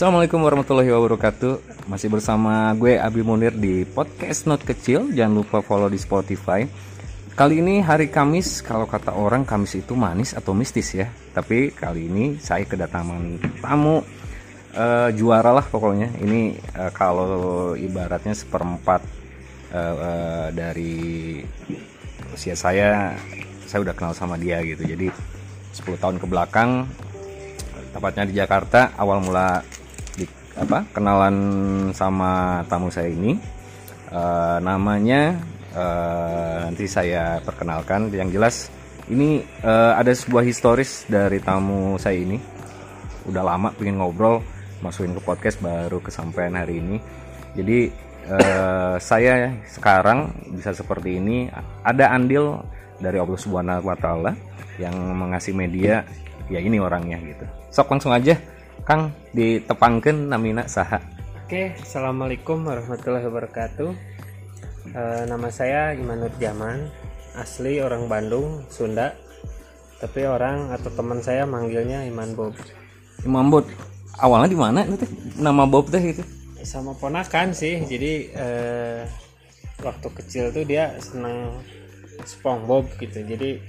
Assalamualaikum warahmatullahi wabarakatuh. Masih bersama gue Abi Munir di podcast Not Kecil. Jangan lupa follow di Spotify. Kali ini hari Kamis Kalau kata orang Kamis itu manis atau mistis ya. Tapi kali ini saya kedatangan tamu uh, Juara lah pokoknya. Ini uh, kalau ibaratnya seperempat uh, uh, Dari usia saya Saya udah kenal sama dia gitu. Jadi 10 tahun ke belakang tepatnya di Jakarta awal mula apa kenalan sama tamu saya ini. Uh, namanya uh, nanti saya perkenalkan. Yang jelas ini uh, ada sebuah historis dari tamu saya ini. Udah lama pengen ngobrol masukin ke podcast baru kesampaian hari ini. Jadi uh, saya sekarang bisa seperti ini ada andil dari Allah Subhanahu wa taala yang mengasih media. Ya ini orangnya gitu. Sok langsung aja Kang ditepangkan namina saha. Oke Assalamualaikum warahmatullahi wabarakatuh. E, nama saya Imanur Jaman asli orang Bandung Sunda tapi orang atau teman saya manggilnya Iman Bob. Iman Bob awalnya di mana itu nama Bob teh itu sama ponakan sih jadi e, waktu kecil tuh dia seneng SpongeBob gitu. Jadi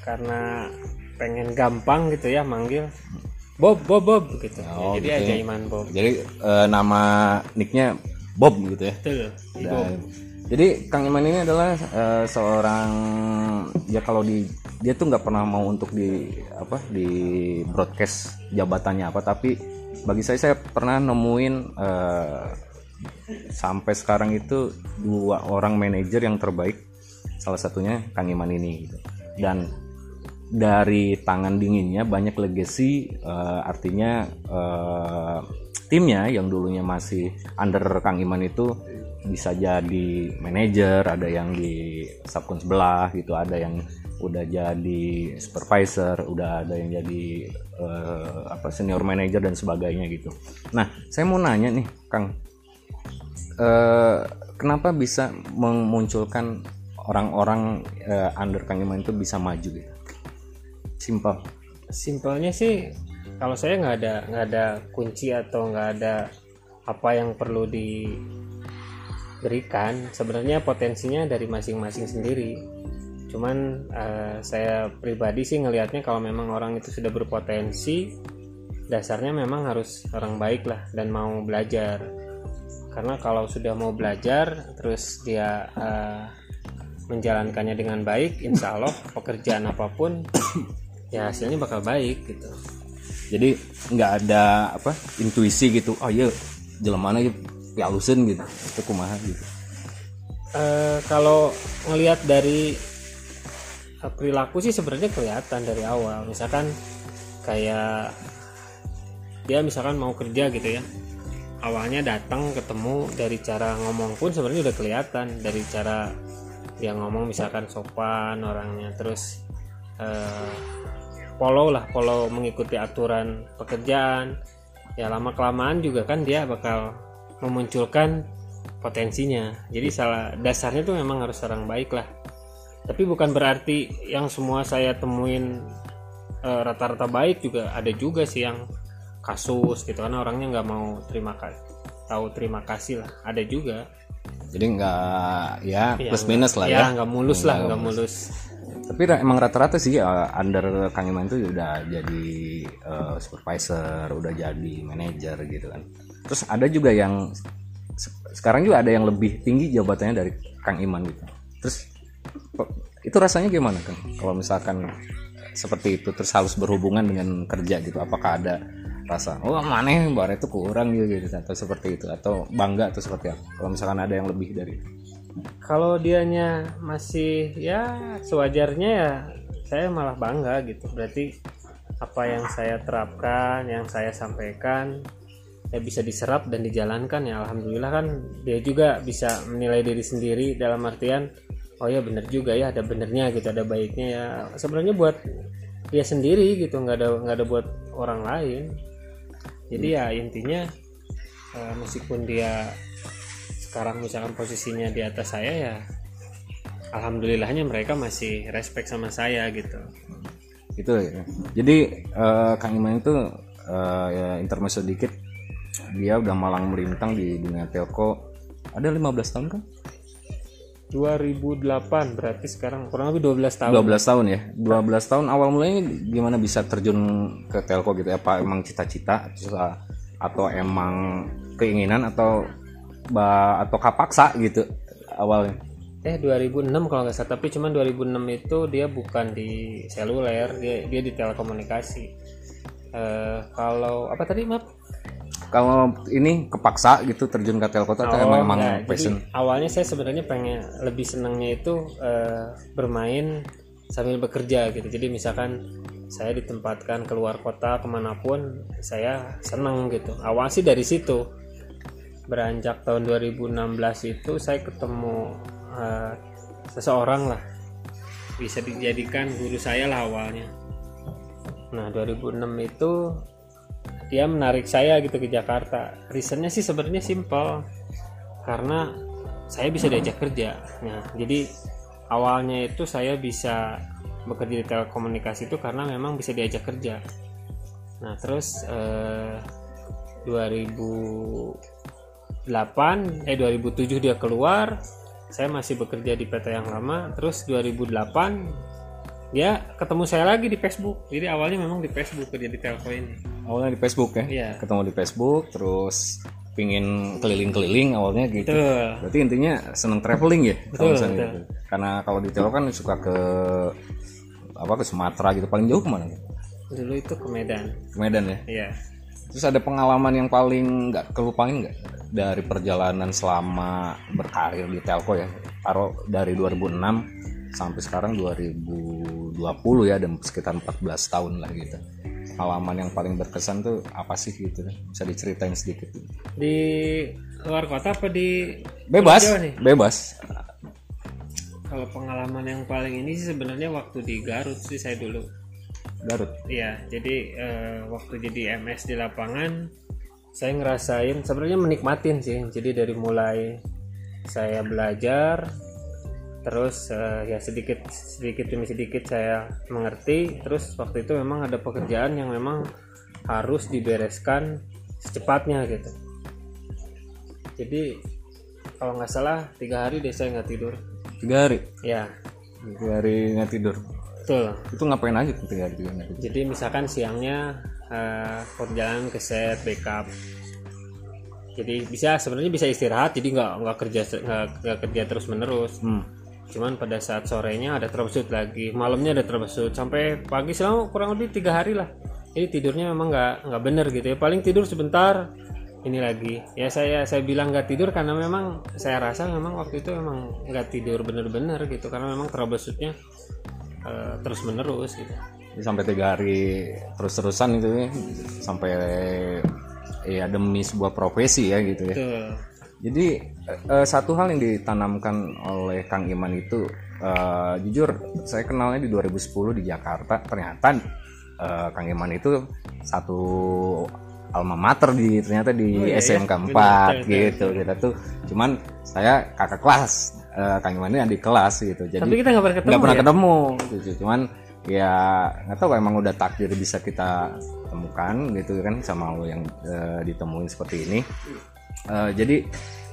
karena pengen gampang gitu ya manggil Bob Bob Bob gitu. Oh, jadi gitu. aja. Iman Bob. Jadi uh, nama nicknya Bob gitu ya? Betul, Bob. jadi Kang Iman ini adalah uh, seorang ya kalau di dia tuh nggak pernah mau untuk di apa di broadcast jabatannya apa tapi bagi saya saya pernah nemuin uh, sampai sekarang itu dua orang manajer yang terbaik salah satunya Kang Iman ini gitu. Dan dari tangan dinginnya banyak legacy uh, artinya uh, timnya yang dulunya masih under Kang Iman itu bisa jadi manajer, ada yang di subkon sebelah gitu, ada yang udah jadi supervisor, udah ada yang jadi uh, apa senior manager dan sebagainya gitu. Nah, saya mau nanya nih, Kang, uh, kenapa bisa memunculkan orang-orang uh, under Kang Iman itu bisa maju gitu? Simpel. Simpelnya sih kalau saya nggak ada nggak ada kunci atau nggak ada apa yang perlu diberikan sebenarnya potensinya dari masing-masing sendiri. Cuman uh, saya pribadi sih ngelihatnya kalau memang orang itu sudah berpotensi dasarnya memang harus orang baik lah dan mau belajar. Karena kalau sudah mau belajar terus dia uh, menjalankannya dengan baik insya Allah pekerjaan apa pun ya hasilnya bakal baik gitu. Jadi nggak ada apa intuisi gitu. Oh iya jalan mana gitu halusin gitu itu kumaha gitu. Uh, kalau ngelihat dari uh, perilaku sih sebenarnya kelihatan dari awal. Misalkan kayak dia misalkan mau kerja gitu ya. Awalnya datang ketemu dari cara ngomong pun sebenarnya udah kelihatan. Dari cara dia ngomong misalkan sopan orangnya. Terus uh, follow lah follow mengikuti aturan pekerjaan. Ya lama kelamaan juga kan dia bakal memunculkan potensinya. Jadi salah dasarnya tuh memang harus orang baik lah. Tapi bukan berarti yang semua saya temuin e, rata-rata baik juga ada juga sih yang kasus gitu karena orangnya nggak mau terima kasih tahu terima kasih lah. Ada juga. Jadi nggak ya, ya plus minus lah ya, ya. nggak mulus lah nggak mulus tapi emang rata-rata sih uh, under Kang Iman itu udah jadi uh, supervisor udah jadi manajer gitu kan. Terus ada juga yang sekarang juga ada yang lebih tinggi jabatannya dari Kang Iman gitu. Terus itu rasanya gimana kan kalau misalkan seperti itu terus harus berhubungan dengan kerja gitu apakah ada rasa oh mana bar itu kurang gitu, gitu atau seperti itu atau bangga atau seperti apa? Kalau misalkan ada yang lebih dari itu kalau dianya masih ya sewajarnya ya saya malah bangga gitu. Berarti apa yang saya terapkan yang saya sampaikan ya bisa diserap dan dijalankan ya. Alhamdulillah kan dia juga bisa menilai diri sendiri dalam artian oh ya bener juga ya ada benernya gitu ada baiknya ya. Sebenarnya buat dia sendiri gitu nggak ada nggak ada buat orang lain. Jadi ya intinya eh, meskipun dia sekarang misalkan posisinya di atas saya ya alhamdulillahnya mereka masih respect sama saya gitu. Itu ya. Jadi uh, Kang Iman itu uh, ya intermezzo dikit. Dia udah malang melintang di dunia telco. Ada 15 tahun kan? 2008 berarti sekarang kurang lebih 12 tahun. 12 tahun ya. 12 tahun awal mulanya gimana bisa terjun ke telco gitu ya? Apa emang cita-cita? Atau emang keinginan atau atau kapaksa gitu awalnya. Eh 2006 kalau nggak salah tapi cuman 2006 itu dia bukan di seluler dia dia di telekomunikasi. Eh kalau apa tadi maaf kalau ini kepaksa gitu terjun ke telco atau emang emang ya, passion? jadi awalnya saya sebenarnya pengen lebih senangnya itu eh, bermain sambil bekerja gitu. Jadi misalkan saya ditempatkan keluar kota ke mana pun saya senang gitu. Awal sih dari situ beranjak tahun 2016 itu saya ketemu eh, seseorang lah. Bisa dijadikan guru saya lah awalnya. Nah 2006 itu dia menarik saya gitu ke Jakarta. Reasonnya sih sebenarnya simpel karena saya bisa diajak kerja. Nah jadi awalnya itu saya bisa bekerja di telekomunikasi itu karena memang bisa diajak kerja. Nah terus eh, 2008 eh 2007 dia keluar saya masih bekerja di PT yang lama terus 2008 dia ketemu saya lagi di Facebook jadi awalnya memang di Facebook kerja di telco ini awalnya di Facebook ya Iya. ketemu di Facebook terus pingin keliling-keliling awalnya gitu Betul. berarti intinya seneng traveling ya Betul, betul. gitu. karena kalau di telco kan suka ke apa ke Sumatera gitu paling jauh ke mana dulu itu ke Medan ke Medan ya Iya. Terus ada pengalaman yang paling nggak kelupain nggak? Dari perjalanan selama berkarir di telco ya taruh dari 2006 sampai sekarang 2020 ya dan sekitar 14 tahun lah gitu. Pengalaman yang paling berkesan tuh apa sih gitu? Bisa diceritain sedikit. Di luar kota apa di bebas bebas. Kalau pengalaman yang paling ini sih sebenarnya waktu di Garut sih saya dulu Garut Iya, jadi eh, waktu jadi MS di lapangan saya ngerasain sebenarnya menikmatin sih. Jadi dari mulai saya belajar terus eh, ya sedikit sedikit demi sedikit saya mengerti. Terus waktu itu memang ada pekerjaan yang memang harus dibereskan secepatnya gitu. Jadi kalau nggak salah tiga hari deh saya nggak tidur. tiga hari Ya, tiga hari nggak tidur betul. itu ngapain aja tuh nggak tidur Jadi misalkan siangnya eh, perjalanan ke set backup. Jadi bisa sebenarnya bisa istirahat, jadi nggak nggak kerja nggak kerja terus menerus. hmm. Cuman pada saat sorenya ada troubleshoot lagi, malamnya ada troubleshoot sampai pagi selama kurang lebih tiga hari lah. Jadi tidurnya memang nggak nggak bener gitu ya. Paling tidur sebentar, ini lagi. Ya saya saya bilang nggak tidur karena memang saya rasa memang waktu itu memang nggak tidur bener-bener gitu karena memang troubleshootnya eh, terus menerus gitu. Sampai tiga hari terus-terusan itu ya sampai ya demi sebuah profesi ya gitu ya Betul. Jadi eh, satu hal yang ditanamkan oleh Kang Iman itu eh, jujur saya kenalnya di 2010 di Jakarta ternyata eh, Kang Iman itu satu alma mater di ternyata di Oh, iya, SMK iya. 4 Benar, benar, gitu kita tuh cuman saya kakak kelas eh, Kang Iman ini adik kelas gitu. Jadi Tapi kita nggak pernah ketemu nggak pernah ya? ketemu gitu. Cuman ya nggak tahu emang udah takdir bisa kita temukan gitu kan sama lo yang eh, ditemuin seperti ini. Eh, jadi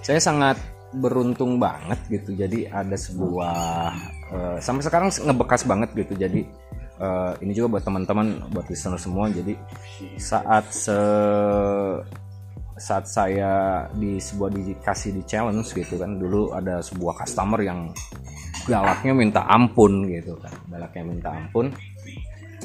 saya sangat beruntung banget gitu. Jadi ada sebuah eh, sampai sekarang ngebekas banget gitu. Jadi eh, ini juga buat teman-teman buat listener semua. Jadi saat se saat saya di sebuah dikasih di challenge gitu kan dulu ada sebuah customer yang galaknya minta ampun gitu kan galaknya minta ampun.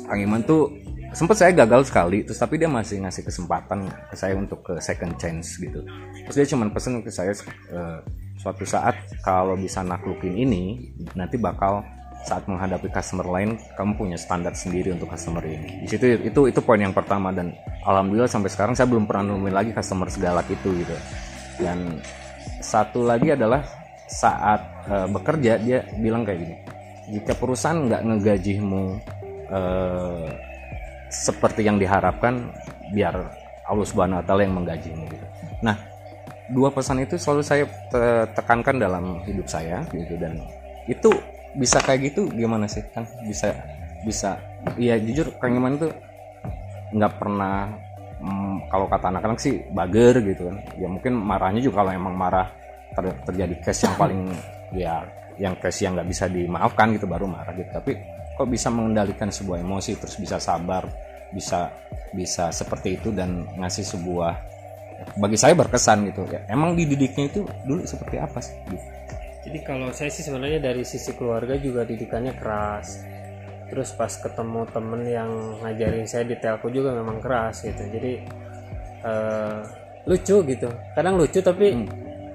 Kang Iman tuh sempet saya gagal sekali terus tapi dia masih ngasih kesempatan ke saya untuk ke second chance gitu. Terus dia cuma pesen ke saya eh, suatu saat kalau bisa naklukin ini nanti bakal saat menghadapi customer lain kamu punya standar sendiri untuk customer ini. Di situ itu itu poin yang pertama dan alhamdulillah sampai sekarang saya belum pernah nemuin lagi customer segalak itu gitu. Dan satu lagi adalah saat eh, bekerja dia bilang kayak gini jika perusahaan nggak ngegajimu eh, seperti yang diharapkan biar Allah Subhanahu wa taala yang menggajimu. Gitu. Nah, dua pesan itu selalu saya te- tekankan dalam hidup saya gitu dan itu bisa kayak gitu gimana sih? Kan bisa bisa. Iya jujur Kang Iman itu nggak pernah mm, kalau kata anak-anak sih bager gitu kan. Ya mungkin marahnya juga kalau emang marah ter- terjadi case yang paling ya yang case yang nggak bisa dimaafkan gitu baru marah gitu. Tapi kok bisa mengendalikan sebuah emosi terus bisa sabar bisa bisa seperti itu dan ngasih sebuah bagi saya berkesan gitu. Ya emang dididiknya itu dulu seperti apa sih. Jadi kalau saya sih sebenarnya dari sisi keluarga juga didikannya keras. Terus pas ketemu temen yang ngajarin saya di telco juga memang keras gitu. Jadi eh, lucu gitu. Kadang lucu tapi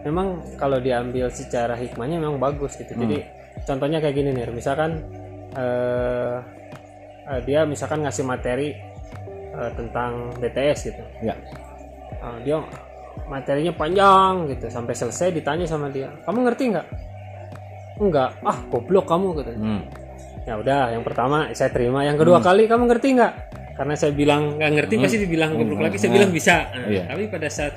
memang kalau diambil secara hikmahnya memang bagus gitu. Jadi contohnya kayak gini nih, misalkan eh, eh, dia misalkan ngasih materi eh, tentang BTS gitu. ya Ah, dia materinya panjang gitu. Sampai selesai ditanya sama dia kamu ngerti nggak? Enggak. Ah goblok kamu gitu hmm. ya udah yang pertama saya terima. Yang kedua kali kamu ngerti nggak? Karena saya bilang nggak ngerti pasti dibilang goblok lagi. Saya bilang bisa. Nah, Iya. tapi pada saat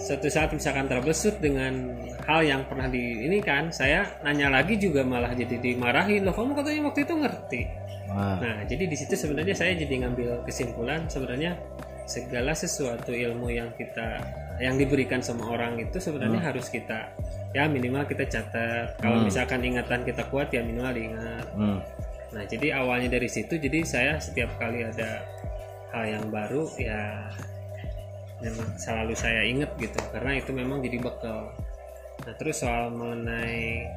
suatu saat misalkan terbesut dengan hal yang pernah di ini kan saya nanya lagi juga malah jadi dimarahin. Loh kamu katanya waktu itu ngerti? Wah. Nah, jadi di situ sebenarnya saya jadi ngambil kesimpulan sebenarnya segala sesuatu ilmu yang kita yang diberikan sama orang itu sebenarnya harus kita ya minimal kita catat. Kalau misalkan ingatan kita kuat ya minimal diingat. Hmm. Nah, jadi awalnya dari situ jadi saya setiap kali ada hal yang baru ya memang selalu saya ingat gitu karena itu memang jadi bekal. Nah, terus soal mengenai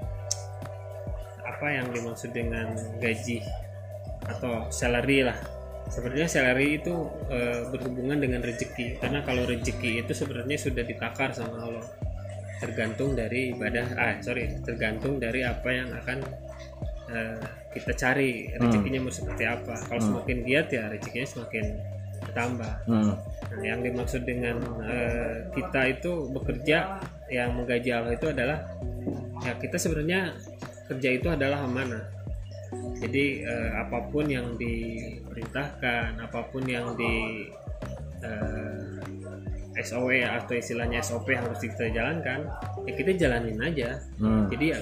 apa yang dimaksud dengan gaji atau salary lah. Sebenarnya salary itu eh, berhubungan dengan rezeki. Karena kalau rezeki itu sebenarnya sudah ditakar sama Allah. Tergantung dari ibadah. Ah sorry. Tergantung dari apa yang akan eh, kita cari. Rezekinya mau seperti apa. Kalau semakin giat ya rezekinya semakin bertambah. Hmm. Nah, yang dimaksud dengan eh, kita itu bekerja yang menggaji Allah itu adalah ya kita sebenarnya kerja itu adalah amanah. Jadi eh, apa pun yang diperintahkan, apa pun yang di eh, SOW atau istilahnya SOP yang harus kita jalankan, ya kita jalanin aja. Hmm. Jadi ya,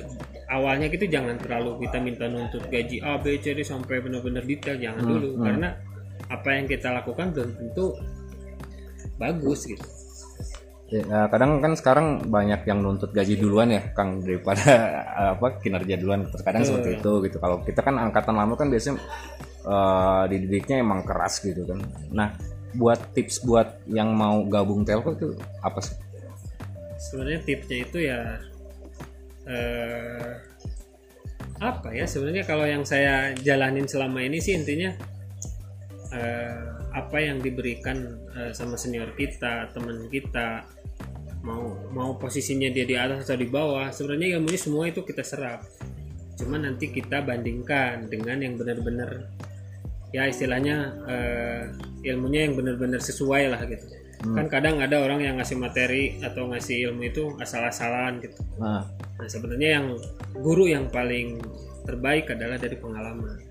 awalnya gitu jangan terlalu kita minta nuntut gaji A, B, C, D sampai benar-benar detail jangan Hmm, dulu karena apa yang kita lakukan belum tentu bagus gitu. Ya, kadang kan sekarang banyak yang nuntut gaji duluan ya, Kang daripada apa kinerja duluan. Terkadang seperti itu gitu. Kalau kita kan angkatan lama kan biasanya eh, dididiknya emang keras gitu kan. Nah, buat tips buat yang mau gabung telco itu apa sih? Sebenarnya tipsnya itu ya eh, apa ya sebenarnya kalau yang saya jalanin selama ini sih intinya eh, apa yang diberikan eh, sama senior kita, teman kita mau mau posisinya dia di atas atau di bawah sebenarnya ilmunya semua itu kita serap. Cuma nanti kita bandingkan dengan yang benar-benar ya istilahnya eh, ilmunya yang benar-benar sesuai lah gitu. Kan kadang ada orang yang ngasih materi atau ngasih ilmu itu asal-asalan gitu. Nah, nah sebenarnya yang guru yang paling terbaik adalah dari pengalaman.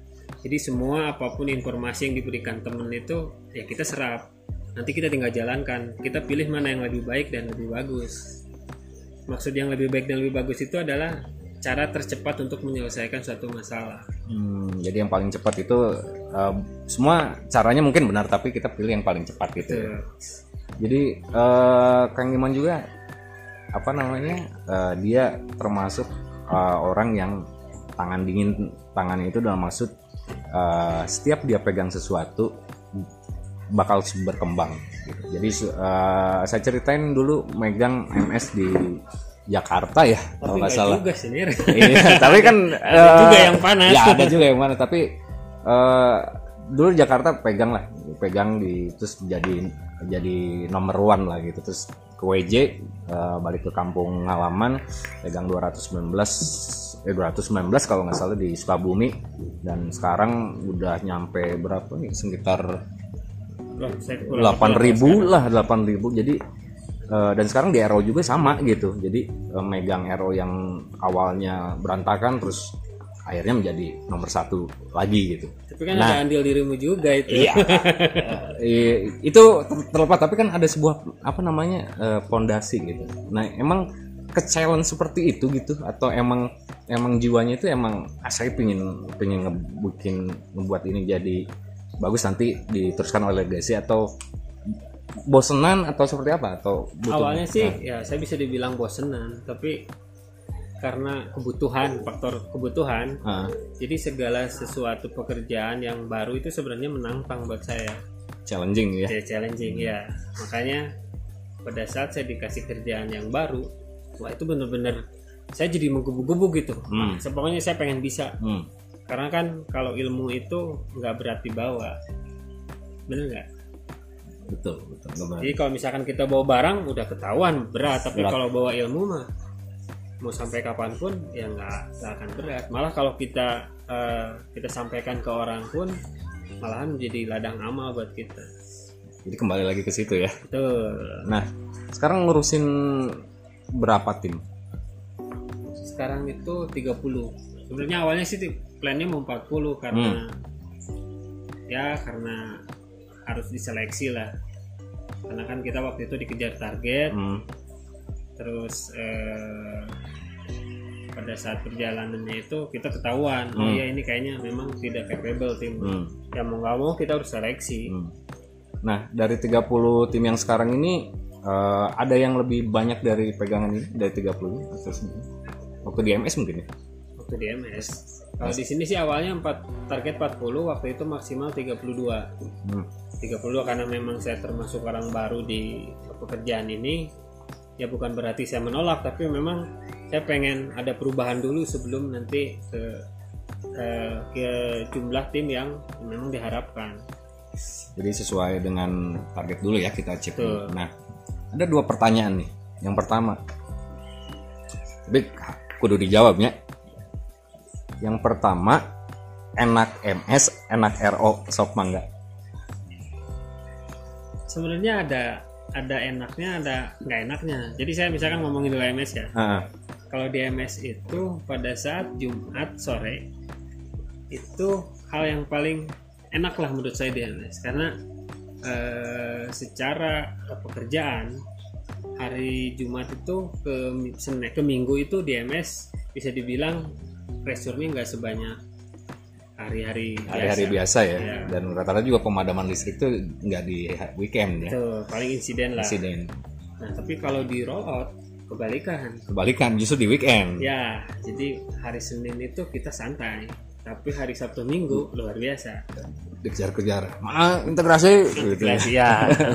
Jadi semua apa pun informasi yang diberikan temen itu ya kita serap nanti kita tinggal jalankan kita pilih mana yang lebih baik dan lebih bagus maksud yang lebih baik dan lebih bagus itu adalah cara tercepat untuk menyelesaikan suatu masalah hmm, jadi yang paling cepat itu eh, semua caranya mungkin benar tapi kita pilih yang paling cepat gitu. ya. Jadi eh, Kang Iman juga apa namanya eh, dia termasuk eh, orang yang tangan dingin tangannya itu dalam maksud eh, setiap dia pegang sesuatu bakal berkembang. Gitu. Jadi eh, saya ceritain dulu megang MS di Jakarta ya kalau tapi nggak nggak salah. juga Nir. Iya, tapi kan Ada juga eh, yang panas. Ya ada juga yang mana, tapi eh, dulu Jakarta pegang lah, pegang di terus jadi jadi nomor one lah gitu. Terus ke WJ eh, balik ke kampung halaman pegang 219 eh 219 kalau nggak salah di Sukabumi dan sekarang udah nyampe berapa nih sekitar delapan ribu lah delapan ribu. Jadi eh, dan sekarang di RO juga sama gitu. Jadi eh, megang RO yang awalnya berantakan terus akhirnya menjadi nomor satu lagi gitu. Tapi kan ada andil dirimu juga itu. Iya. Eh, itu ter- terlepas. Tapi kan ada sebuah apa namanya eh, pondasi gitu. Nah emang ke challenge seperti itu gitu? Atau emang emang jiwanya itu emang ah, saya pingin pingin ngebukin ngebuat ini jadi bagus nanti diteruskan oleh legasi atau bosenan atau seperti apa? Atau butuh awalnya sih ya saya bisa dibilang bosenan tapi karena kebutuhan faktor kebutuhan Ah, jadi segala sesuatu pekerjaan yang baru itu sebenarnya menantang buat saya. Challenging ya? Jadi challenging ya. Makanya pada saat saya dikasih kerjaan yang baru wah itu bener-bener saya jadi menggebu-gebu gitu. Hmm. Nah, pokoknya saya pengen bisa. Hmm. Karena kan kalau ilmu itu nggak berat dibawa bener nggak? Betul betul. Benar. jadi kalau misalkan kita bawa barang udah ketahuan berat. Tapi Berat. kalau bawa ilmu mah mau sampai kapan pun ya nggak akan berat. Malah kalau kita eh, kita sampaikan ke orang pun malahan menjadi ladang amal buat kita. Jadi kembali lagi ke situ ya. Betul. Nah sekarang ngurusin berapa tim? Sekarang itu 30 sebenarnya awalnya sih plannya mau 40 karena ya karena harus diseleksi lah karena kan kita waktu itu dikejar target Hmm. terus eh, pada saat perjalanannya itu kita ketahuan oh Hmm. ya ini kayaknya memang tidak capable tim Hmm. ya mau nggak mau kita harus seleksi Hmm. Nah, dari 30 tim yang sekarang ini eh, ada yang lebih banyak dari pegangan ini dari 30 atau? Waktu di MS mungkin ya? Waktu di MS kalau di sini sih awalnya 4 target 40 waktu itu maksimal 32 Hmm. 32 karena memang saya termasuk orang baru di pekerjaan ini ya bukan berarti saya menolak tapi memang saya pengen ada perubahan dulu sebelum nanti ke ke, ke jumlah tim yang memang diharapkan Jadi sesuai dengan target dulu ya kita cek. Nah, ada dua pertanyaan nih. Yang pertama, tapi kudu dijawabnya. Yang pertama, enak MS, enak RO, sok mangga. sebenarnya ada ada enaknya ada nggak enaknya. Jadi saya misalkan ngomongin dulu MS ya. Ah, kalau di MS itu pada saat Jumat sore itu hal yang paling enak lah menurut saya di MS karena eh, secara pekerjaan hari Jumat itu ke ke Minggu itu di MS bisa dibilang pressure-nya nggak sebanyak hari-hari hari-hari biasa ya. Iya. Dan rata-rata juga pemadaman listrik tuh nggak di weekend ya. Itu paling insiden lah. Insiden. Nah tapi kalau di roll out kebalikan. Kebalikan justru di weekend. Ya, jadi hari Senin itu kita santai, tapi hari Sabtu Minggu luar biasa. Dikejar-kejar. Ma, integrasi gitu. ya. ya.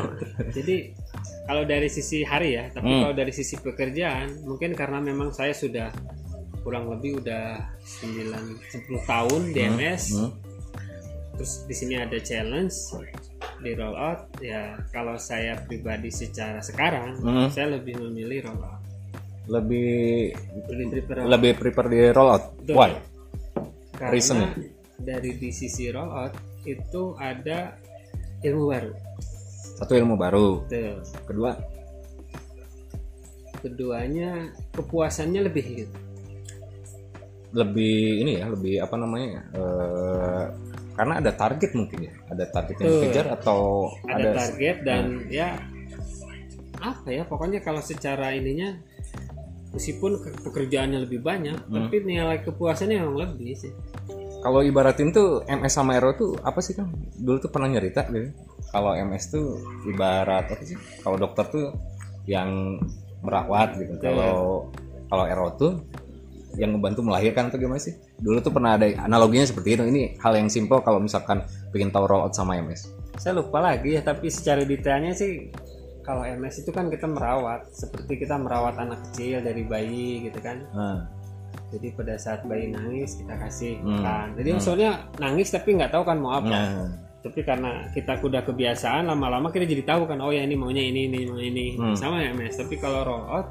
jadi kalau dari sisi hari ya, tapi Hmm. kalau dari sisi pekerjaan, mungkin karena memang saya sudah kurang lebih udah 9 10 tahun di MS. Hmm. Terus di sini ada challenge di roll out ya kalau saya pribadi secara sekarang Hmm. saya lebih memilih roll out. Lebih Lebih prefer lebih prepare di roll out. Betul. Why? karena dari di sisi roll out itu ada ilmu baru. Satu ilmu baru. Tuh. Kedua, Keduanya kepuasannya lebih gitu. Lebih ini ya, lebih apa namanya? ya, eh, karena ada target mungkin ya. Ada target yang dikejar atau Ada, ada, target dan ya apa ya pokoknya kalau secara ininya meskipun ke- pekerjaannya lebih banyak Hmm. tapi nilai kepuasannya memang lebih sih. kalau ibaratin tuh MS sama RO tuh apa sih kan? Dulu tuh pernah nyerita gitu. Kalau MS tuh ibarat apa sih? Kalau dokter tuh yang merawat gitu. Betul. Kalau kalau RO tuh yang ngebantu melahirkan atau gimana sih? Dulu tuh pernah ada analoginya seperti itu. Ini hal yang simple kalau misalkan bikin tahu roll out sama MS. Saya lupa lagi ya tapi secara detailnya sih kalau MS itu kan kita merawat seperti kita merawat anak kecil dari bayi gitu kan. Nah, Jadi pada saat bayi nangis kita kasih Hmm. makan. Jadi maksudnya nangis tapi nggak tahu kan mau apa. nah, Tapi karena kita udah kebiasaan lama-lama kita jadi tahu kan oh ya ini maunya ini ini mau ini Hmm. sama ya MS. Tapi kalau roll out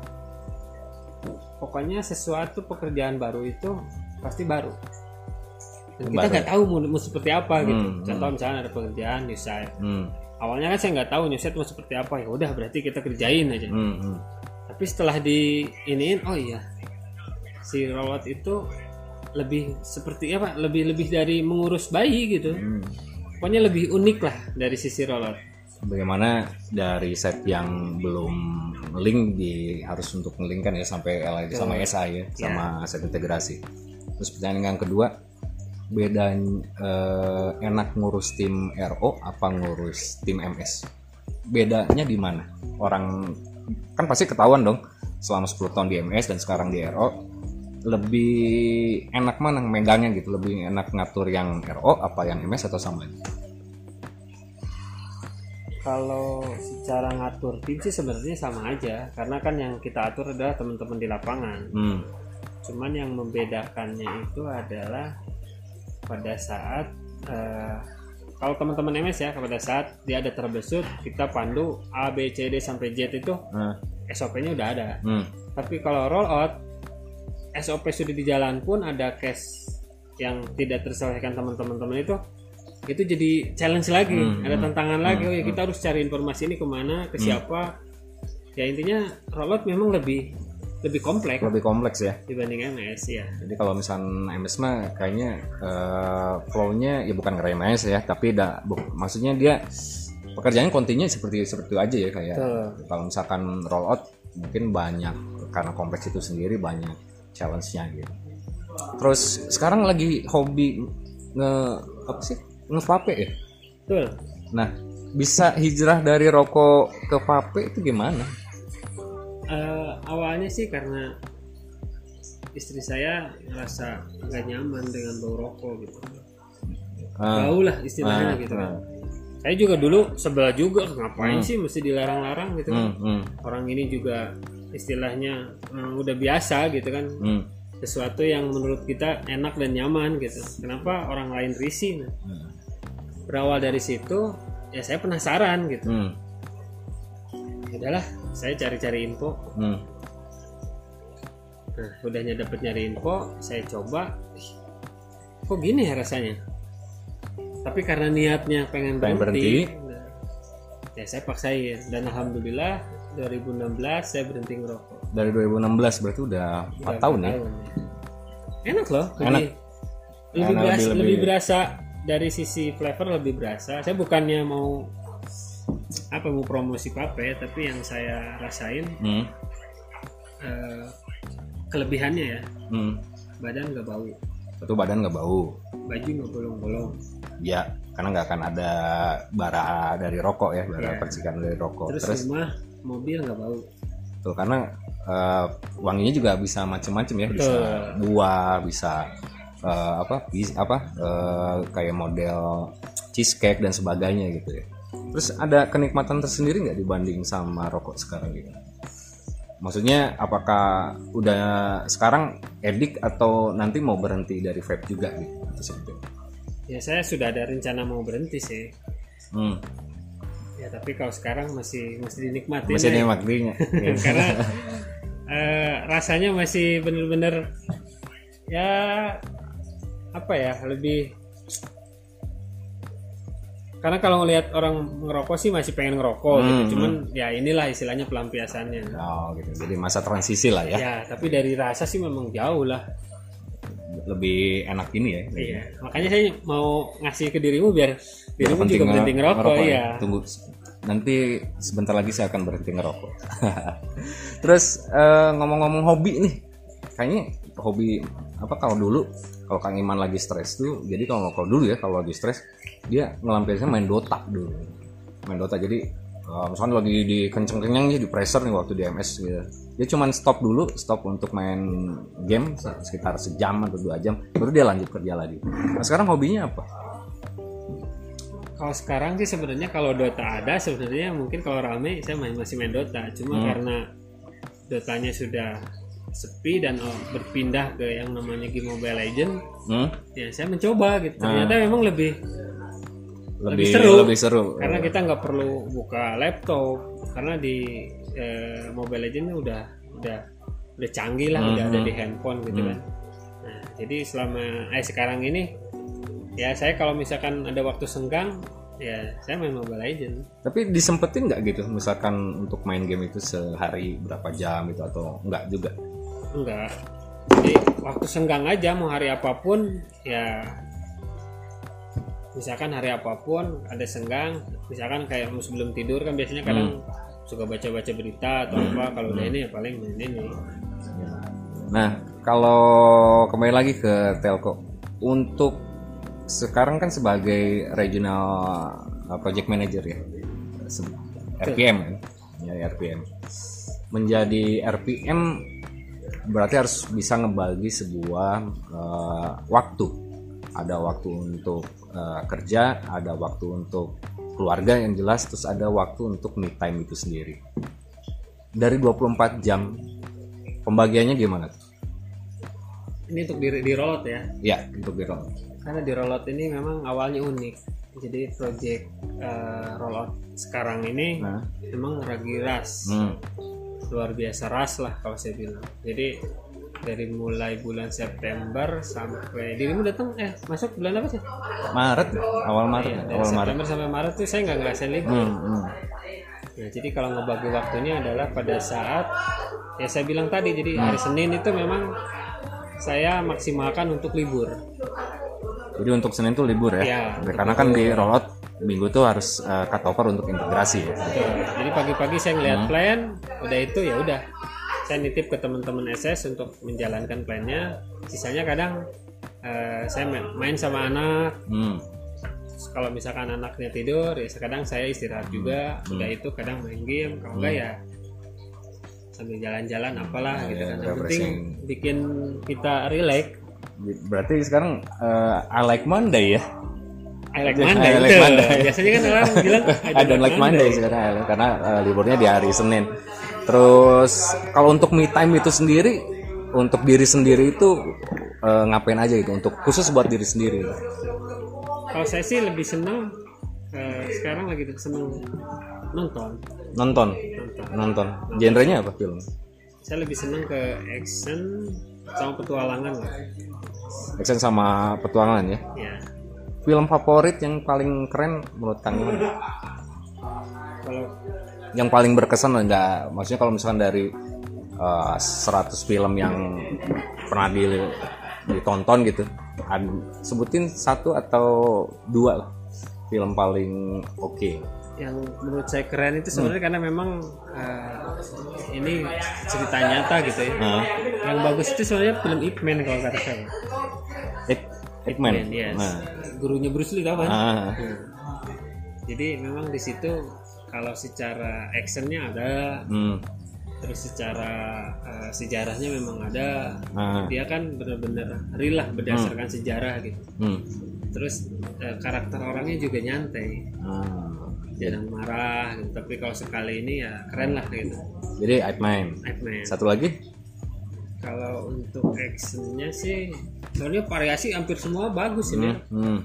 pokoknya sesuatu pekerjaan baru itu pasti baru. Dan kita nggak tahu mau, mau seperti apa gitu. Hmm, Contoh misalnya ada pekerjaan new site. hmm, Awalnya kan saya nggak tahu new site mau seperti apa ya udah berarti kita kerjain aja. hmm, hmm. Tapi setelah di iniin oh iya si rollout itu lebih seperti apa? Lebih lebih dari mengurus bayi gitu. Hmm. Pokoknya lebih unik lah dari sisi rollout. Bagaimana dari set yang belum link di harus untuk ngelingkan ya sampai LID sama SA ya sama set integrasi. Terus pertanyaan yang kedua, beda eh, enak ngurus tim RO apa ngurus tim MS? bedanya di mana? Orang kan pasti ketahuan dong selama 10 tahun di MS dan sekarang di RO lebih enak mana megangnya gitu? Lebih enak ngatur yang RO apa yang MS atau sama kalau secara ngatur tim sih sebenarnya sama aja karena kan yang kita atur adalah teman-teman di lapangan hmm. cuman yang membedakannya itu adalah pada saat eh, kalau teman-teman MS ya pada saat dia ada terbesut kita pandu A B C D sampai Z itu Nah, SOP-nya udah ada hmm. tapi kalau roll out SOP sudah di jalan pun ada case yang tidak terselesaikan teman-teman teman itu itu jadi challenge lagi Hmm, ada hmm, tantangan lagi. hmm, oh ya kita harus cari informasi ini ke mana ke siapa. Ya intinya rollout memang lebih lebih kompleks. Lebih kompleks ya. Dibanding MS ya. Jadi kalau misalnya MS mah kayaknya eh, flow-nya ya bukan ngerem MS ya, tapi da, bu- maksudnya dia pekerjaannya kontinya seperti seperti itu aja ya kayak Betul. kalau misalkan roll out mungkin banyak karena kompleks itu sendiri banyak challenge-nya gitu. Terus sekarang lagi hobi nge apa sih ngevape ya? betul. Nah bisa hijrah dari rokok ke vape itu gimana? Eh, awalnya sih karena istri saya ngerasa nggak nyaman dengan bau rokok gitu. Ah, bau lah istilahnya ah, gitu kan. ah. saya juga dulu sebel juga ngapain sih mesti dilarang-larang gitu kan? Hmm, hmm, orang ini juga istilahnya eh, udah biasa gitu kan. Hmm, sesuatu yang menurut kita enak dan nyaman gitu. Kenapa orang lain risih? Nah, hmm, berawal dari situ ya saya penasaran gitu. Hmm, Ya udahlah saya cari-cari info. Hmm. nah udahnya dapet nyari info saya coba. Kok gini ya rasanya? Tapi karena niatnya pengen Pengen berhenti, nah, ya saya paksain. Dan alhamdulillah 2016 saya berhenti ngerokok Dari 2016 berarti udah 4 Udah tahun ya? tahun, ya. Enak loh. Enak. Lebih, lebih, Enak, berasa, lebih- lebih, lebih- berasa dari sisi flavor lebih berasa. Saya bukannya mau apa mau promosi vape, tapi yang saya rasain Hmm, eh, kelebihannya ya hmm. badan nggak bau, Satu badan nggak bau. baju nggak bolong-bolong. Ya, karena nggak akan ada bara dari rokok ya, bara Iya. percikan dari rokok. Terus, Terus, rumah mobil nggak bau. tuh karena eh, wanginya juga bisa macem-macem ya, bisa buah, bisa eh, apa, bis, apa eh, kayak model cheesecake dan sebagainya gitu ya. Terus ada kenikmatan tersendiri nggak dibanding sama rokok sekarang gitu? Maksudnya apakah udah sekarang edik atau nanti mau berhenti dari vape juga gitu? Atau seperti itu? Ya saya sudah ada rencana mau berhenti sih. Hmm. Ya tapi kalau sekarang masih masih dinikmati. Masih nikmatinya. karena eh, rasanya masih bener-bener ya apa ya lebih karena kalau ngelihat orang ngerokok sih masih pengen ngerokok gitu Hmm, cuman ya inilah istilahnya pelampiasannya Oh gitu. Jadi masa transisi lah ya. ya tapi dari rasa sih memang jauh lah Lebih enak ini ya. iya makanya saya mau ngasih ke dirimu biar dirimu juga berhenti ngerokok, ya. ya Tunggu nanti sebentar lagi saya akan berhenti ngerokok. Terus eh, ngomong-ngomong hobi nih, kayaknya hobi apa kalau dulu kalau Kang Iman lagi stres tuh, jadi kalau kalau dulu ya kalau lagi stres dia ngelampiasnya main Dota dulu, main Dota jadi eh, misalnya lagi di kenceng-kenceng di pressure nih waktu di MS gitu. Dia cuman stop dulu, stop untuk main game sekitar sejam atau dua jam, baru dia lanjut kerja lagi. Nah sekarang hobinya apa? Kalau sekarang sih sebenarnya kalau Dota ada sebenarnya mungkin kalau rame saya main masih main Dota. Cuma Hmm. karena Dotanya sudah sepi dan oh, berpindah ke yang namanya game Mobile Legend, Hmm? ya saya mencoba gitu. Ternyata memang lebih lebih seru. lebih seru karena kita nggak perlu buka laptop karena di eh, Mobile Legend udah udah udah canggih lah, udah ada di handphone gitu kan. Nah, jadi selama eh sekarang ini ya saya kalau misalkan ada waktu senggang ya saya main Mobile Legend. tapi disempetin nggak gitu? Misalkan untuk main game itu sehari berapa jam itu atau enggak juga? Enggak. Jadi waktu senggang aja mau hari apa pun ya misalkan hari apa pun ada senggang misalkan kayak mau sebelum tidur kan biasanya kadang suka baca-baca berita atau apa kalau udah ini ya paling main ini. Nah kalau kembali lagi ke telco. Untuk sekarang kan sebagai regional uh, project manager ya. RPM kan? Menjadi RPM menjadi RPM berarti harus bisa ngebagi sebuah eh, waktu. Ada waktu untuk eh, kerja ada waktu untuk keluarga yang jelas terus ada waktu untuk me time itu sendiri. Dari 24 jam pembagiannya gimana tuh? ini untuk di, di rollout ya? Ya untuk di karena di rollout ini memang awalnya unik jadi project eh, rollout sekarang ini nah memang lagi ras hmm. luar biasa ras lah kalau saya bilang jadi dari mulai bulan September sampai dirimu datang eh masuk bulan apa sih Maret awal Maret ya? dari awal Maret September sampai Maret tuh saya nggak ngerasain libur hmm, hmm. Nah, jadi kalau ngebagi waktunya adalah pada saat ya saya bilang tadi jadi Hmm. hari Senin itu memang saya maksimalkan untuk libur. Jadi untuk Senin tuh libur ya? Iya, Karena kan di rollout minggu tuh harus uh, cut over untuk integrasi ya. Betul. Jadi pagi-pagi saya ngeliat Hmm. plan, udah itu ya udah. Saya nitip ke teman-teman SS untuk menjalankan plannya. Sisanya kadang eh, saya main, main sama anak. Hmm. Kalau misalkan anaknya tidur, ya kadang saya istirahat juga. Hmm. Udah itu kadang main game. Kalau enggak ya sambil jalan-jalan apalah Ya, gitu ya, kan. Yang penting bikin kita relax. Berarti sekarang uh, I like Monday ya? I like I Monday. like betul. Monday. Biasanya kan orang bilang I don't like Monday sekarang karena uh, liburnya di hari Senin. Terus kalau untuk me time itu sendiri, untuk diri sendiri itu uh, ngapain aja gitu? Untuk khusus buat diri sendiri. Kalau saya sih lebih senang eh, sekarang lagi senang nonton. Nonton, nonton. Genrenya apa film? Saya lebih senang ke action sama petualangan lah. Action sama petualangan ya. Ya. Film favorit yang paling keren menurut Kang Iman? Kalau Yang paling berkesan enggak? Maksudnya kalau misalkan dari uh, 100 film yang pernah di, ditonton gitu, sebutin satu atau dua lah film paling oke. Yang menurut saya keren itu sebenarnya karena memang eh, ini cerita nyata gitu ya. Nah, Yang bagus itu sebenarnya film Ip Man kalau kata saya. Ip, Ip Man. Man, yes. Nah, Gurunya Bruce Lee kan? ah, Hmm. Jadi memang di situ kalau secara actionnya ada, hmm, terus secara eh, sejarahnya memang ada. ah, Dia kan benar-benar real lah berdasarkan sejarah gitu. hmm, Terus eh, karakter orangnya juga nyantai, ah. Jarang marah. Gitu. Tapi kalau sekali ini ya keren lah gitu. Jadi Ip Man. Satu lagi? Kalau untuk actionnya sih, soalnya variasi hampir semua bagus ini. Hmm, hmm.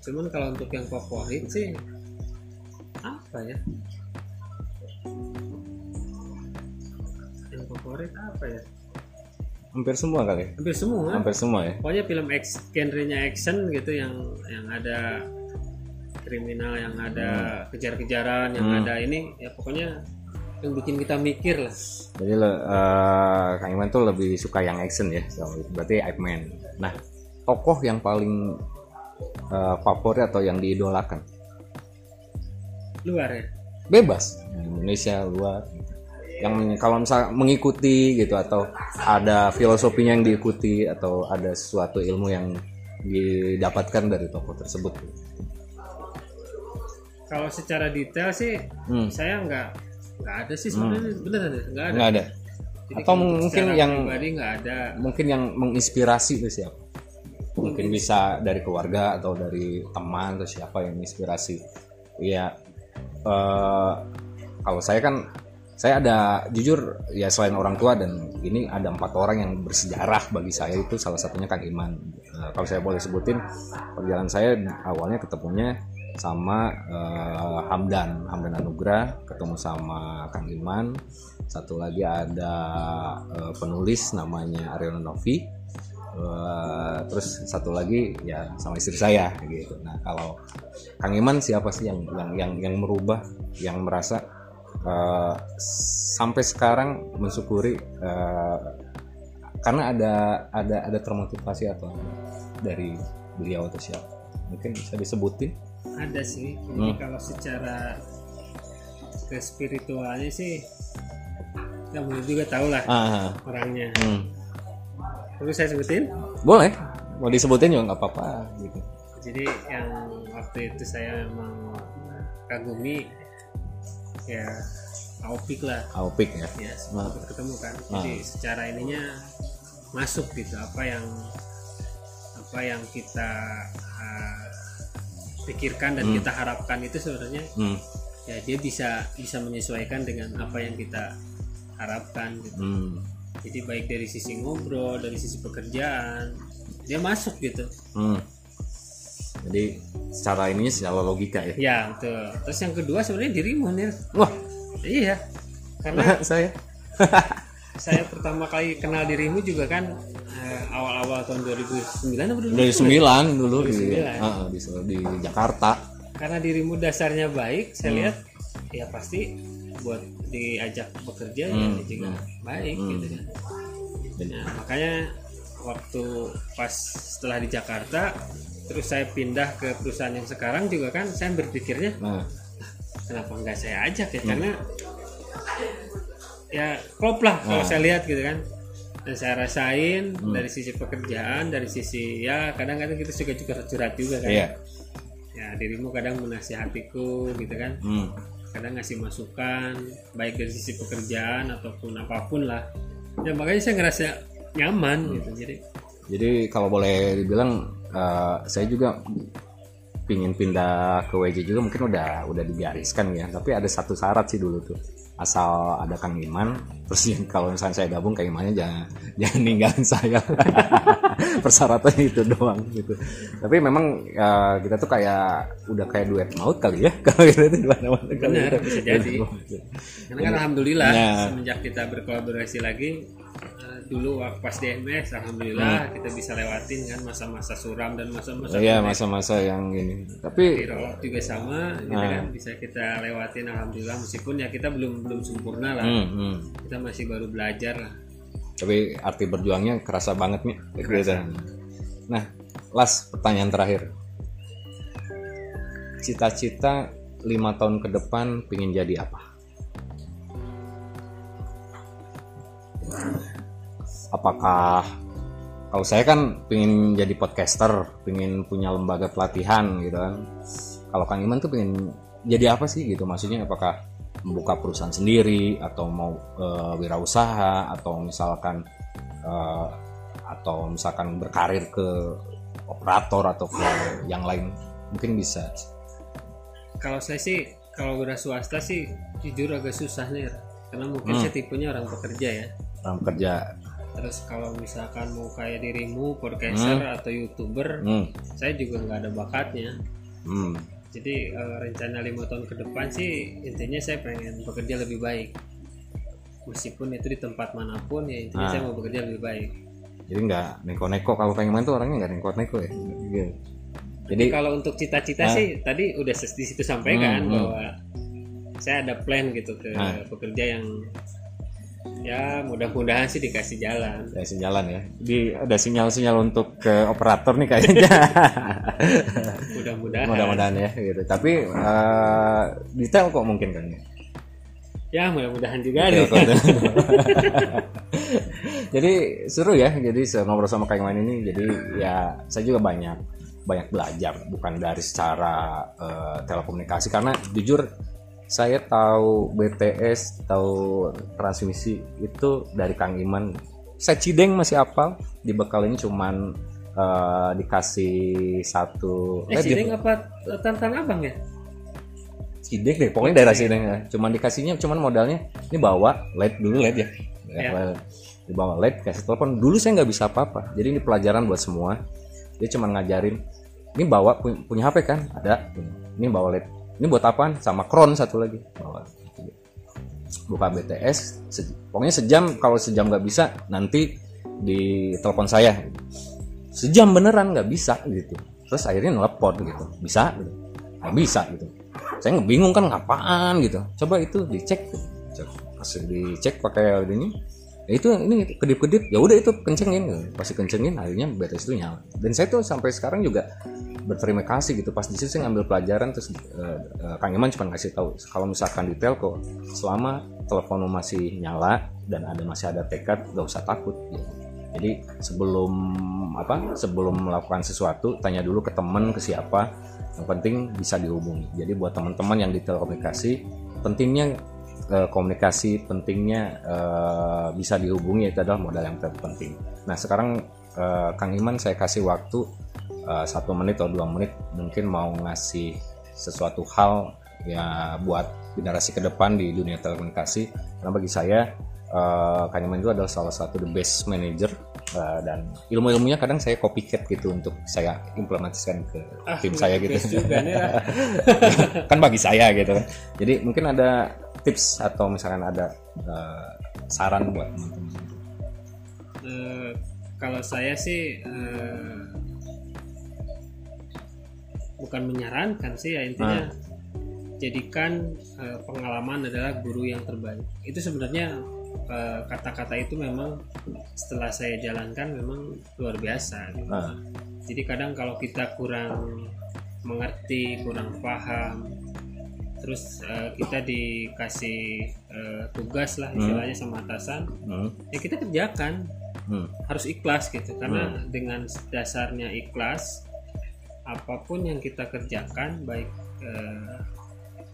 Cuman kalau untuk yang favorit sih apa ya? Yang favorit apa ya? Hampir semua kali. Hampir semua. Hampir semua ya. Pokoknya film X genrenya action gitu yang yang ada kriminal, yang ada kejar-kejaran, yang Hmm. ada ini ya pokoknya yang bikin kita mikir lah. Jadi eh, Kang Iman tuh lebih suka yang action ya. So, berarti Ip Man. Nah, tokoh yang paling eh, favorit atau yang diidolakan? Luar ya. Bebas. Indonesia luar. Yang kalau misal mengikuti gitu atau ada filosofinya yang diikuti atau ada sesuatu ilmu yang didapatkan dari tokoh tersebut. Kalau secara detail sih Hmm. saya nggak nggak ada sih sebenarnya bener ada nggak ada. Nggak ada. Jadi Atau mungkin yang- nggak ada. Mungkin yang menginspirasi itu siapa? Mungkin bisa dari keluarga atau dari teman atau siapa yang menginspirasi. Iya. eh, kalau saya kan saya ada jujur ya selain orang tua dan ini ada empat orang yang bersejarah bagi saya itu salah satunya Kang Iman. Eh, kalau saya boleh sebutin perjalanan saya awalnya ketemunya sama eh, Hamdan Hamdan Anugrah ketemu sama Kang Iman. Satu lagi ada eh, penulis namanya Aryono Novi. Eh, terus satu lagi ya sama istri saya gitu. Nah kalau Kang Iman siapa sih yang yang yang, yang merubah yang merasa eh, sampai sekarang mensyukuri eh, karena ada ada ada termotivasi atau dari beliau atau siapa? Mungkin bisa disebutin Ada sih. Jadi Hmm. kalau secara ke spiritualnya sih kamu juga tahu lah ah orangnya. hmm. Perlu saya sebutin? boleh mau disebutin juga nggak apa-apa gitu Jadi yang waktu itu saya memang kagumi ya Aopik lah Aupik ya ya Nah. sempat ketemu kan Ah. jadi secara ininya masuk gitu apa yang apa yang kita pikirkan dan Hmm. kita harapkan itu sebenarnya hmm. ya dia bisa bisa menyesuaikan dengan apa yang kita harapkan gitu. Hmm. jadi baik dari sisi ngobrol dari sisi pekerjaan dia masuk gitu Hmm. jadi secara ininya secara logika ya ya betul terus yang kedua sebenarnya dirimu nih wah iya karena saya saya pertama kali kenal dirimu juga kan awal-awal tahun 2009 apa dulu? dari sembilan dulu di, 2009. ah, di di Jakarta karena dirimu dasarnya baik saya Hmm. lihat ya pasti buat diajak bekerja Hmm, ya juga baik Hmm. gitu kan nah, makanya waktu pas setelah di Jakarta terus saya pindah ke perusahaan yang sekarang juga kan saya berpikirnya nah kenapa nggak saya ajak Hmm. ya karena ya klop lah kalau Nah. saya lihat gitu kan dan saya rasain Hmm. dari sisi pekerjaan dari sisi ya kadang-kadang kita suka juga curhat juga kan. Iya. Ya dirimu kadang menasihatiku gitu kan. Hmm. kadang ngasih masukan baik dari sisi pekerjaan ataupun apa pun lah. Ya makanya saya ngerasa nyaman Hmm. gitu. Jadi jadi kalau boleh dibilang eh, saya juga pingin pindah ke WJ juga mungkin udah udah digariskan ya. Tapi ada satu syarat sih dulu tuh asal ada Kang Iman terus yang kalau misalnya saya gabung Kang Imannya jangan jangan ninggalin saya persyaratannya itu doang gitu tapi memang eh, kita tuh kayak udah kayak duet maut kali ya kalau kita tuh di mana-mana kali Benar, ya. bisa jadi. karena kan alhamdulillah Ya. semenjak kita berkolaborasi lagi eh, dulu waktu pas DMS alhamdulillah kita bisa lewatin kan masa-masa suram dan masa-masa Hmm. Iya masa-masa yang ini tapi Tirol juga sama gitu Ah. kan bisa kita lewatin alhamdulillah meskipun ya kita belum belum sempurna lah hmm, hmm. kita masih baru belajar lah tapi arti berjuangnya kerasa banget nih gitu. nah las pertanyaan terakhir cita-cita lima tahun ke depan pingin jadi apa apakah kalau saya kan pingin jadi podcaster pingin punya lembaga pelatihan gitu kan. Kalau Kang Iman tuh pingin jadi apa sih gitu? Maksudnya apakah membuka perusahaan sendiri atau mau eh, wirausaha atau misalkan eh, atau misalkan berkarir ke operator atau ke yang lain? Mungkin bisa. Kalau saya sih kalau udah swasta sih jujur agak susah nih karena mungkin Hmm. saya tipenya orang pekerja ya dalam kerja terus kalau misalkan mau kayak dirimu podcaster atau youtuber hmm, saya juga nggak ada bakatnya hmm, jadi eh, rencana lima tahun ke depan sih intinya saya pengen bekerja lebih baik meskipun itu di tempat mana pun ya intinya Ah. saya mau bekerja lebih baik jadi nggak neko-neko kalau Kang Iman tuh orangnya nggak neko-neko ya Gitu. jadi kalau untuk cita-cita Ah. sih tadi udah di situ sampaikan Hmm, hmm. bahwa saya ada plan gitu ke Ah. pekerja yang ya mudah-mudahan sih dikasih jalan. Ada sinyal ya. Di ada sinyal-sinyal untuk ke operator nih kayaknya. Mudah-mudahan. Mudah-mudahan ya gitu. Tapi eh, detail kok mungkin kan ya? Ya mudah-mudahan juga Detail kok. jadi seru ya. Jadi ngobrol sama Kang Iman ini. Jadi ya saya juga banyak banyak belajar. Bukan dari secara eh, telekomunikasi. Karena jujur saya tahu BTS tahu transmisi itu dari Kang Iman saya cideng masih apal di bekal ini cuman eh, dikasih satu eh eh, di- sini apa tantan abang ya Cideng deh, pokoknya daerah Cideng ya. Cuman dikasihnya cuman modalnya ini bawa LED dulu LED ya. Ya. Dibawa LED kasih telepon. Dulu saya nggak bisa apa-apa. Jadi ini pelajaran buat semua. Dia cuman ngajarin. Ini bawa pu- punya HP kan? Ada. Ini bawa LED. Ini buat apaan? Sama Kron satu lagi. Bawa. Buka BTS. pokoknya sejam. Kalau sejam nggak bisa, nanti di telepon saya. Sejam beneran nggak bisa gitu. Terus akhirnya nelpon gitu. Bisa? Gitu. Nggak bisa gitu saya bingung kan ngapaan gitu coba itu dicek Cek. pas dicek pakai ini ya itu ini kedip-kedip ya udah itu kencengin gitu. pasti kencengin akhirnya BTS itu nyala dan saya tuh sampai sekarang juga berterima kasih gitu. Pas di situ saya ngambil pelajaran terus eh, eh, Kang Iman cuma kasih tahu kalau misalkan di telco selama telepon masih nyala dan ada masih ada tekad gak usah takut. Gitu. jadi sebelum apa sebelum melakukan sesuatu tanya dulu ke teman ke siapa yang penting bisa dihubungi. Jadi buat teman-teman yang di telekomunikasi pentingnya eh, komunikasi pentingnya eh, bisa dihubungi itu adalah modal yang terpenting. Nah sekarang eh, Kang Iman saya kasih waktu eh, satu menit atau dua menit mungkin mau ngasih sesuatu hal ya buat generasi ke depan di dunia telekomunikasi. Karena bagi saya eh, Kang Iman itu adalah salah satu the best manager eh, dan ilmu-ilmunya kadang saya copycat gitu untuk saya implementasikan ke Ah, tim saya gitu. juga nih lah. kan bagi saya gitu kan. Jadi mungkin ada tips atau misalkan ada eh, saran buat teman-teman? Eh, kalau saya sih eh, bukan menyarankan sih ya intinya jadikan eh, pengalaman adalah guru yang terbaik. Itu sebenarnya eh, kata-kata itu memang setelah saya jalankan memang luar biasa gitu. Ah. jadi kadang kalau kita kurang mengerti kurang paham terus eh, kita dikasih eh, tugas lah istilahnya sama atasan Hmm, ya kita kerjakan. Hmm, harus ikhlas gitu karena dengan dasarnya ikhlas apa pun yang kita kerjakan baik eh,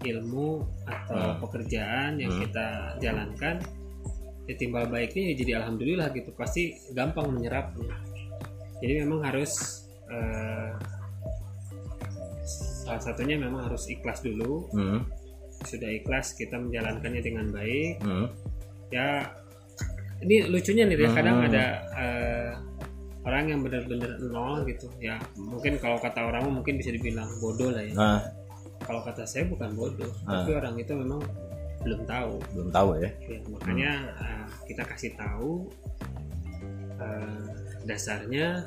ilmu atau Hmm. pekerjaan yang kita jalankan ya timbal baiknya ya jadi alhamdulillah gitu. Pasti gampang menyerapnya. Jadi memang harus eh, salah satunya memang harus ikhlas dulu. Hmm, sudah ikhlas kita menjalankannya dengan baik. Hmm, ya ini lucunya nih ya. Kadang Hmm. ada eh, orang yang benar-benar nol gitu. Ya mungkin kalau kata orang mungkin bisa dibilang bodoh lah ya. Nah. Kalau kata saya bukan bodoh Ah. tapi orang itu memang belum tahu. Belum tahu ya. Ya, makanya eh, kita kasih tahu eh, dasarnya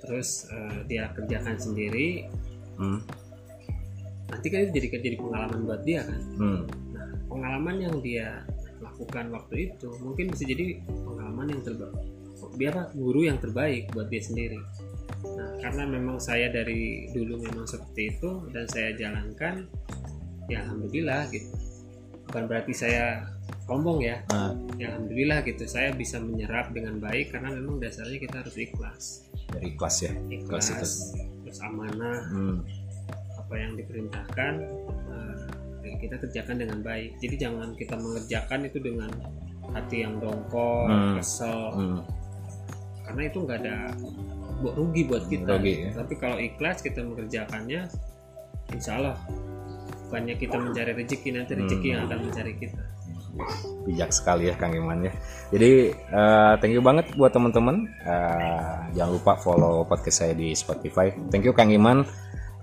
terus eh, dia kerjakan sendiri. Hmm, nanti kan itu jadi jadi pengalaman buat dia kan. Hmm, Nah, pengalaman yang dia lakukan waktu itu mungkin bisa jadi pengalaman yang terbaik. Dia apa? Guru yang terbaik buat dia sendiri. Nah, karena memang saya dari dulu memang seperti itu dan saya jalankan, ya alhamdulillah gitu. Bukan berarti saya sombong ya. nah, Ya alhamdulillah gitu. Saya bisa menyerap dengan baik karena memang dasarnya kita harus ikhlas. dari kelas ya Ikhlas itu. Ikhlas, terus amanah, hmm, apa yang diperintahkan ya kita kerjakan dengan baik jadi jangan kita mengerjakan itu dengan hati yang dongkol Hmm. kesel hmm, karena itu nggak ada buat rugi buat kita. Rugi, ya. tapi kalau ikhlas kita mengerjakannya insya Allah bukannya kita mencari rezeki nanti rezeki Hmm. yang akan mencari kita. Bijak sekali ya Kang Iman ya. Jadi eh, thank you banget buat teman-teman. Eh, jangan lupa follow podcast saya di Spotify. Thank you Kang Iman.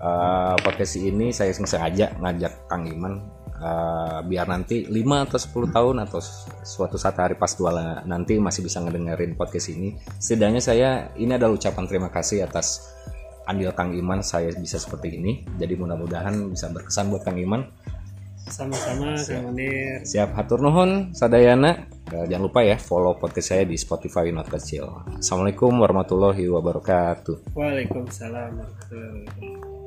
Eh, podcast ini saya sengaja ngajak Kang Iman eh, biar nanti 5 atau 10 tahun atau suatu saat hari pas tua lah nanti masih bisa ngedengerin podcast ini setidaknya saya ini adalah ucapan terima kasih atas andil Kang Iman saya bisa seperti ini jadi mudah-mudahan bisa berkesan buat Kang Iman sama-sama Kang Munir Siap hatur nuhun sadayana. Eh, jangan lupa ya follow podcast saya di Spotify Not Kecil. Assalamualaikum warahmatullahi wabarakatuh. Waalaikumsalam warahmatullahi wabarakatuh